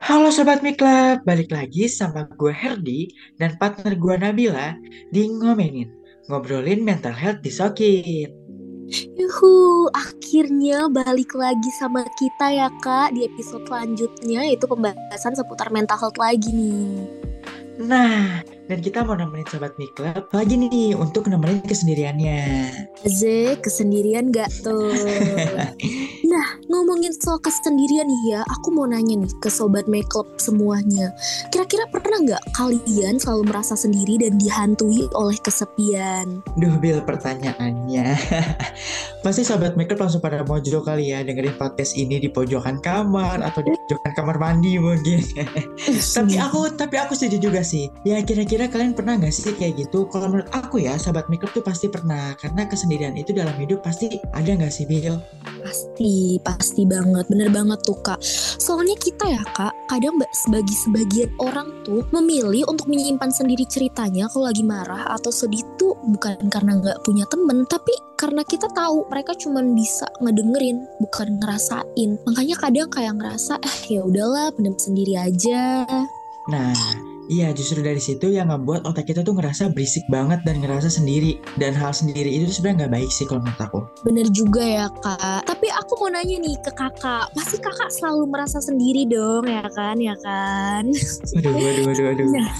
Halo Sobat Miklab, balik lagi sama gue Herdi dan partner gue Nabila di Ngomenin, ngobrolin mental health di Sokit. Yuhu, akhirnya balik lagi sama kita ya kak di episode selanjutnya yaitu pembahasan seputar mental health lagi nih. Nah, dan kita mau nemenin Sobat Miklab lagi nih untuk nemenin kesendiriannya. Ze, kesendirian gak tuh? ngomongin soal kesendirian nih ya, aku mau nanya nih ke Sobat Makeup semuanya. Kira-kira pernah nggak kalian selalu merasa sendiri dan dihantui oleh kesepian? Duh, Bil pertanyaannya. Pasti Sobat Makeup langsung pada mojo kali ya dengerin podcast ini di pojokan kamar atau di pojokan kamar mandi mungkin. tapi aku tapi aku setuju juga sih. Ya kira-kira kalian pernah nggak sih kayak gitu? Kalau menurut aku ya, Sobat Makeup tuh pasti pernah. Karena kesendirian itu dalam hidup pasti ada nggak sih, Bil? Pasti, pasti banget. Bener banget tuh kak. Soalnya kita ya kak, kadang bagi sebagian orang tuh memilih untuk menyimpan sendiri ceritanya kalau lagi marah atau sedih tuh bukan karena nggak punya temen, tapi karena kita tahu mereka cuma bisa ngedengerin, bukan ngerasain. Makanya kadang kayak ngerasa, eh ya udahlah, pendem sendiri aja. Nah, Iya, justru dari situ yang ngebuat otak kita tuh ngerasa berisik banget dan ngerasa sendiri. Dan hal sendiri itu sebenarnya nggak baik sih kalau menurut aku. Bener juga ya kak. Tapi aku mau nanya nih ke kakak. Pasti kakak selalu merasa sendiri dong ya kan, ya kan? Waduh, waduh, waduh, waduh. Nah,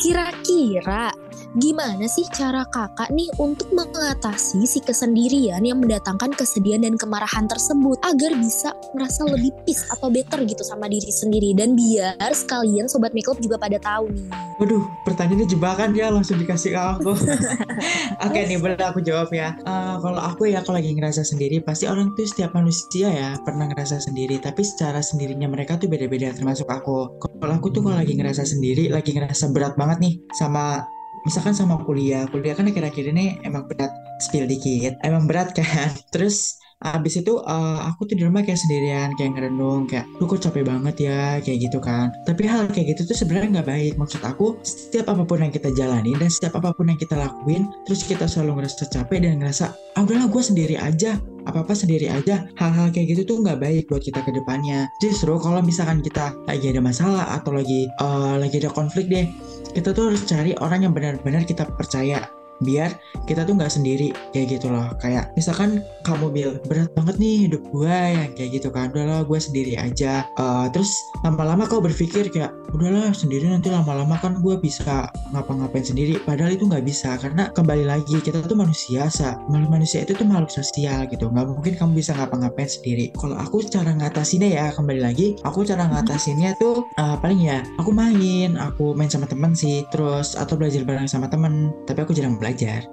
kira-kira Gimana sih cara kakak nih untuk mengatasi si kesendirian yang mendatangkan kesedihan dan kemarahan tersebut agar bisa merasa lebih peace atau better gitu sama diri sendiri dan biar sekalian sobat makeup juga pada tahu nih. Waduh, pertanyaannya jebakan ya langsung dikasih ke aku. Oke nih, boleh aku jawab ya. Uh, kalau aku ya kalau lagi ngerasa sendiri pasti orang tuh setiap manusia ya pernah ngerasa sendiri tapi secara sendirinya mereka tuh beda-beda termasuk aku. Kalau aku tuh kalau lagi ngerasa sendiri, lagi ngerasa berat banget nih sama misalkan sama kuliah kuliah kan akhir-akhir ini emang berat spill dikit emang berat kan terus Abis itu uh, aku tuh di rumah kayak sendirian, kayak ngerenung, kayak lu kok capek banget ya, kayak gitu kan. Tapi hal kayak gitu tuh sebenarnya nggak baik. Maksud aku, setiap apa pun yang kita jalani dan setiap apa pun yang kita lakuin, terus kita selalu ngerasa capek dan ngerasa, ah udahlah gue sendiri aja, apa-apa sendiri aja. Hal-hal kayak gitu tuh nggak baik buat kita ke depannya. Justru kalau misalkan kita lagi ada masalah atau lagi uh, lagi ada konflik deh, kita tuh harus cari orang yang benar-benar kita percaya biar kita tuh nggak sendiri kayak gitu loh. Kayak misalkan kamu bil berat banget nih hidup gue yang kayak gitu kan. Udahlah gue sendiri aja. Uh, terus lama-lama kau berpikir kayak udahlah sendiri nanti lama-lama kan gue bisa ngapa-ngapain sendiri. Padahal itu nggak bisa karena kembali lagi kita tuh manusia sa manusia itu tuh makhluk sosial gitu. Nggak mungkin kamu bisa ngapa-ngapain sendiri. Kalau aku cara ngatasinnya ya kembali lagi aku cara ngatasinnya tuh uh, paling ya aku main aku main sama teman sih terus atau belajar bareng sama teman tapi aku jarang belajar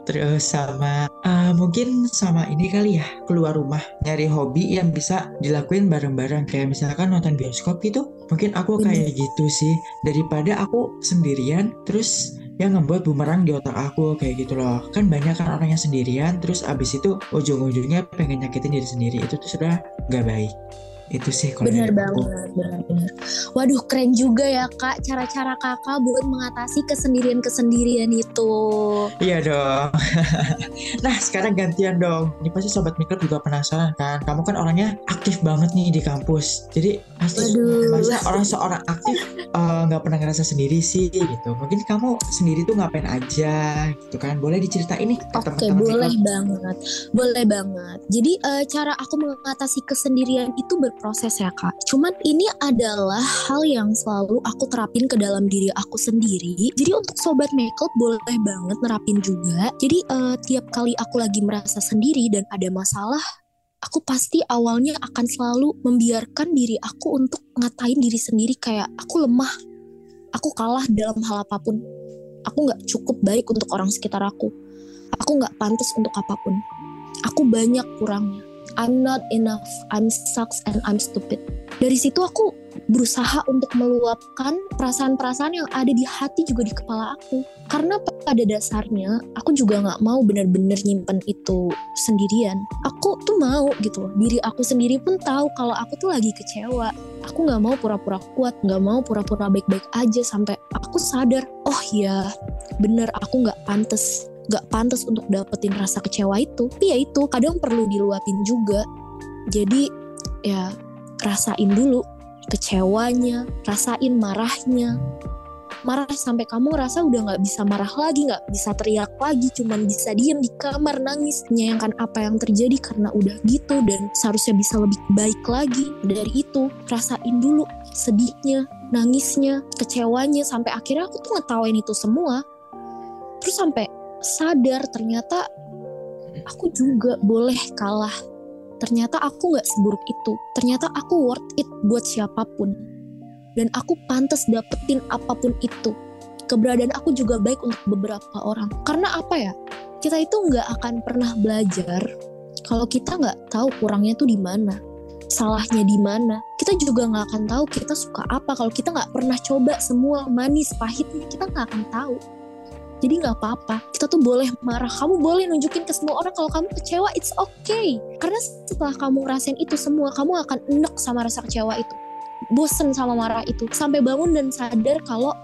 terus sama uh, mungkin sama ini kali ya keluar rumah nyari hobi yang bisa dilakuin bareng-bareng. Kayak misalkan nonton bioskop gitu mungkin aku kayak gitu sih. Daripada aku sendirian terus yang ngebuat bumerang di otak aku kayak gitu loh. Kan banyak kan orang yang sendirian terus abis itu ujung-ujungnya pengen nyakitin diri sendiri. Itu tuh sudah nggak baik itu sih kalau benar banget benar-benar waduh keren juga ya kak cara-cara kakak buat mengatasi kesendirian kesendirian itu. Iya dong. Nah sekarang gantian dong. Ini pasti sobat mikro juga penasaran kan? Kamu kan orangnya aktif banget nih di kampus. Jadi pasti masa orang seorang aktif eh, nggak uh, pernah ngerasa sendiri sih gitu. Mungkin kamu sendiri tuh ngapain aja gitu kan? Boleh diceritain nih oke okay, boleh mikro. banget. Boleh banget. Jadi uh, cara aku mengatasi kesendirian itu ber berproses ya kak. Cuman ini adalah hal yang selalu aku terapin ke dalam diri aku sendiri. Jadi untuk sobat makeup boleh banget nerapin juga. Jadi uh, tiap kali aku lagi merasa sendiri dan ada masalah, aku pasti awalnya akan selalu membiarkan diri aku untuk ngatain diri sendiri kayak aku lemah, aku kalah dalam hal apa pun, aku nggak cukup baik untuk orang sekitar aku, aku nggak pantas untuk apa pun, aku banyak kurangnya I'm not enough, I'm sucks and I'm stupid. Dari situ aku berusaha untuk meluapkan perasaan-perasaan yang ada di hati juga di kepala aku. Karena pada dasarnya aku juga nggak mau benar-benar nyimpen itu sendirian. Aku tuh mau gitu loh. Diri aku sendiri pun tahu kalau aku tuh lagi kecewa. Aku nggak mau pura-pura kuat, nggak mau pura-pura baik-baik aja sampai aku sadar, oh ya bener aku nggak pantas gak pantas untuk dapetin rasa kecewa itu tapi ya itu kadang perlu diluapin juga jadi ya rasain dulu kecewanya, rasain marahnya. Marah sampai kamu rasa udah nggak bisa marah lagi, nggak bisa teriak lagi, cuman bisa diem di kamar nangis, menyayangkan apa yang terjadi karena udah gitu dan seharusnya bisa lebih baik lagi dari itu. Rasain dulu sedihnya, nangisnya, kecewanya sampai akhirnya aku tuh ngetawain itu semua. Terus sampai sadar ternyata aku juga boleh kalah. Ternyata aku nggak seburuk itu. Ternyata aku worth it buat siapa pun. Dan aku pantas dapetin apa pun itu. Keberadaan aku juga baik untuk beberapa orang. Karena apa ya? Kita itu nggak akan pernah belajar kalau kita nggak tahu kurangnya tuh di mana salahnya di mana. Kita juga nggak akan tahu kita suka apa kalau kita nggak pernah coba semua manis pahitnya. Kita nggak akan tahu jadi nggak apa-apa. Kita tuh boleh marah. Kamu boleh nunjukin ke semua orang kalau kamu kecewa. It's okay. Karena setelah kamu ngerasain itu semua, kamu akan enek sama rasa kecewa itu. Bosen sama marah itu. Sampai bangun dan sadar kalau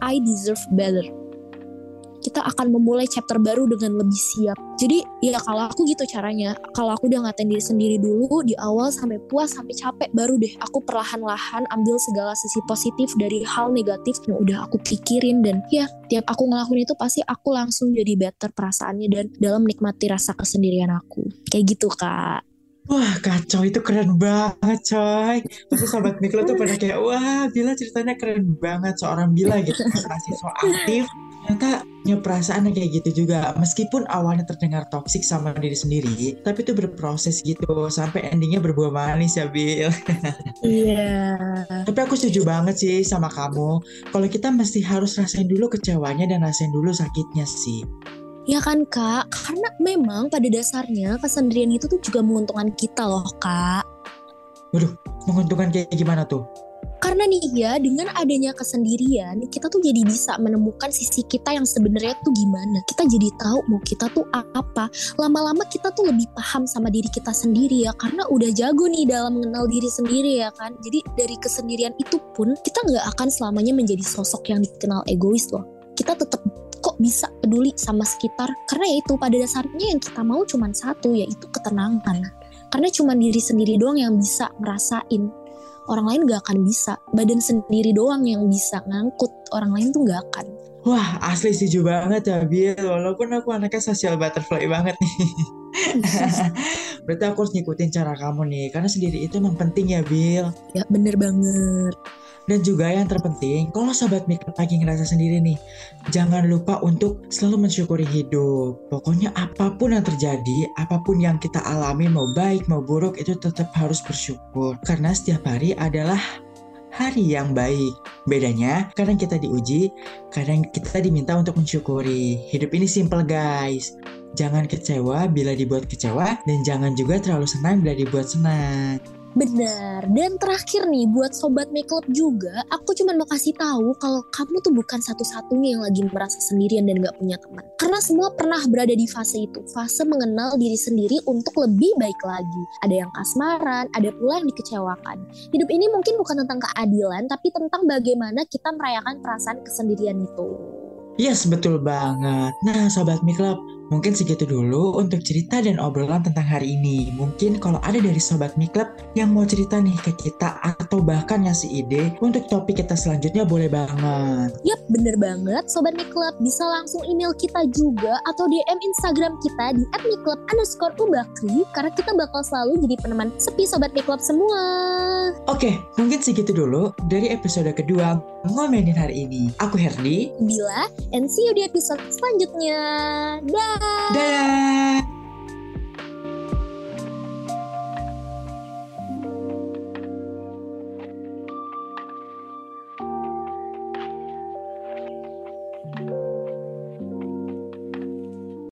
I deserve better kita akan memulai chapter baru dengan lebih siap. Jadi ya kalau aku gitu caranya, kalau aku udah ngatain diri sendiri dulu di awal sampai puas sampai capek baru deh aku perlahan-lahan ambil segala sisi positif dari hal negatif yang udah aku pikirin dan ya tiap aku ngelakuin itu pasti aku langsung jadi better perasaannya dan dalam menikmati rasa kesendirian aku. Kayak gitu kak. Wah kacau itu keren banget coy Pasti sobat Miklo tuh pada kayak Wah Bila ceritanya keren banget Seorang Bila gitu Masih so aktif ternyata punya perasaan yang kayak gitu juga. Meskipun awalnya terdengar toksik sama diri sendiri tapi itu berproses gitu. Sampai endingnya berbuah manis ya Bill iya. Tapi aku setuju banget sih sama kamu. Kalau kita mesti harus rasain dulu kecewanya dan rasain dulu sakitnya sih. Ya kan kak, karena memang pada dasarnya kesendirian itu tuh juga menguntungkan kita loh kak. Waduh, menguntungkan kayak gimana tuh? Karena nih ya dengan adanya kesendirian kita tuh jadi bisa menemukan sisi kita yang sebenarnya tuh gimana. Kita jadi tahu mau kita tuh apa. Lama-lama kita tuh lebih paham sama diri kita sendiri ya karena udah jago nih dalam mengenal diri sendiri ya kan. Jadi dari kesendirian itu pun kita nggak akan selamanya menjadi sosok yang dikenal egois loh. Kita tetap kok bisa peduli sama sekitar karena ya itu pada dasarnya yang kita mau cuma satu yaitu ketenangan karena cuma diri sendiri doang yang bisa ngerasain orang lain gak akan bisa. Badan sendiri doang yang bisa ngangkut orang lain tuh gak akan. Wah asli setuju banget ya Bill Walaupun aku anaknya sosial butterfly banget nih. Berarti aku harus ngikutin cara kamu nih Karena sendiri itu emang penting ya Bill Ya bener banget dan juga yang terpenting, kalau sobat mikro lagi ngerasa sendiri nih, jangan lupa untuk selalu mensyukuri hidup. Pokoknya apa pun yang terjadi, apa pun yang kita alami, mau baik mau buruk, itu tetap harus bersyukur. Karena setiap hari adalah hari yang baik. Bedanya, kadang kita diuji, kadang kita diminta untuk mensyukuri. Hidup ini simple guys. Jangan kecewa bila dibuat kecewa, dan jangan juga terlalu senang bila dibuat senang. Benar. Dan terakhir nih buat sobat make up juga, aku cuma mau kasih tahu kalau kamu tuh bukan satu-satunya yang lagi merasa sendirian dan gak punya teman. Karena semua pernah berada di fase itu, fase mengenal diri sendiri untuk lebih baik lagi. Ada yang kasmaran, ada pula yang dikecewakan. Hidup ini mungkin bukan tentang keadilan, tapi tentang bagaimana kita merayakan perasaan kesendirian itu. Yes, betul banget. Nah, Sobat Miklub, Mungkin segitu dulu untuk cerita dan obrolan tentang hari ini. Mungkin kalau ada dari Sobat Miklub yang mau cerita nih ke kita atau bahkan ngasih ide untuk topik kita selanjutnya boleh banget. Yap, bener banget. Sobat Miklub bisa langsung email kita juga atau DM Instagram kita di @miklub underscore ubakri karena kita bakal selalu jadi peneman sepi Sobat Miklub semua. Oke, mungkin segitu dulu dari episode kedua ngomenin hari ini. Aku Herdi. Bila, and see you di episode selanjutnya. Dah. Dadah.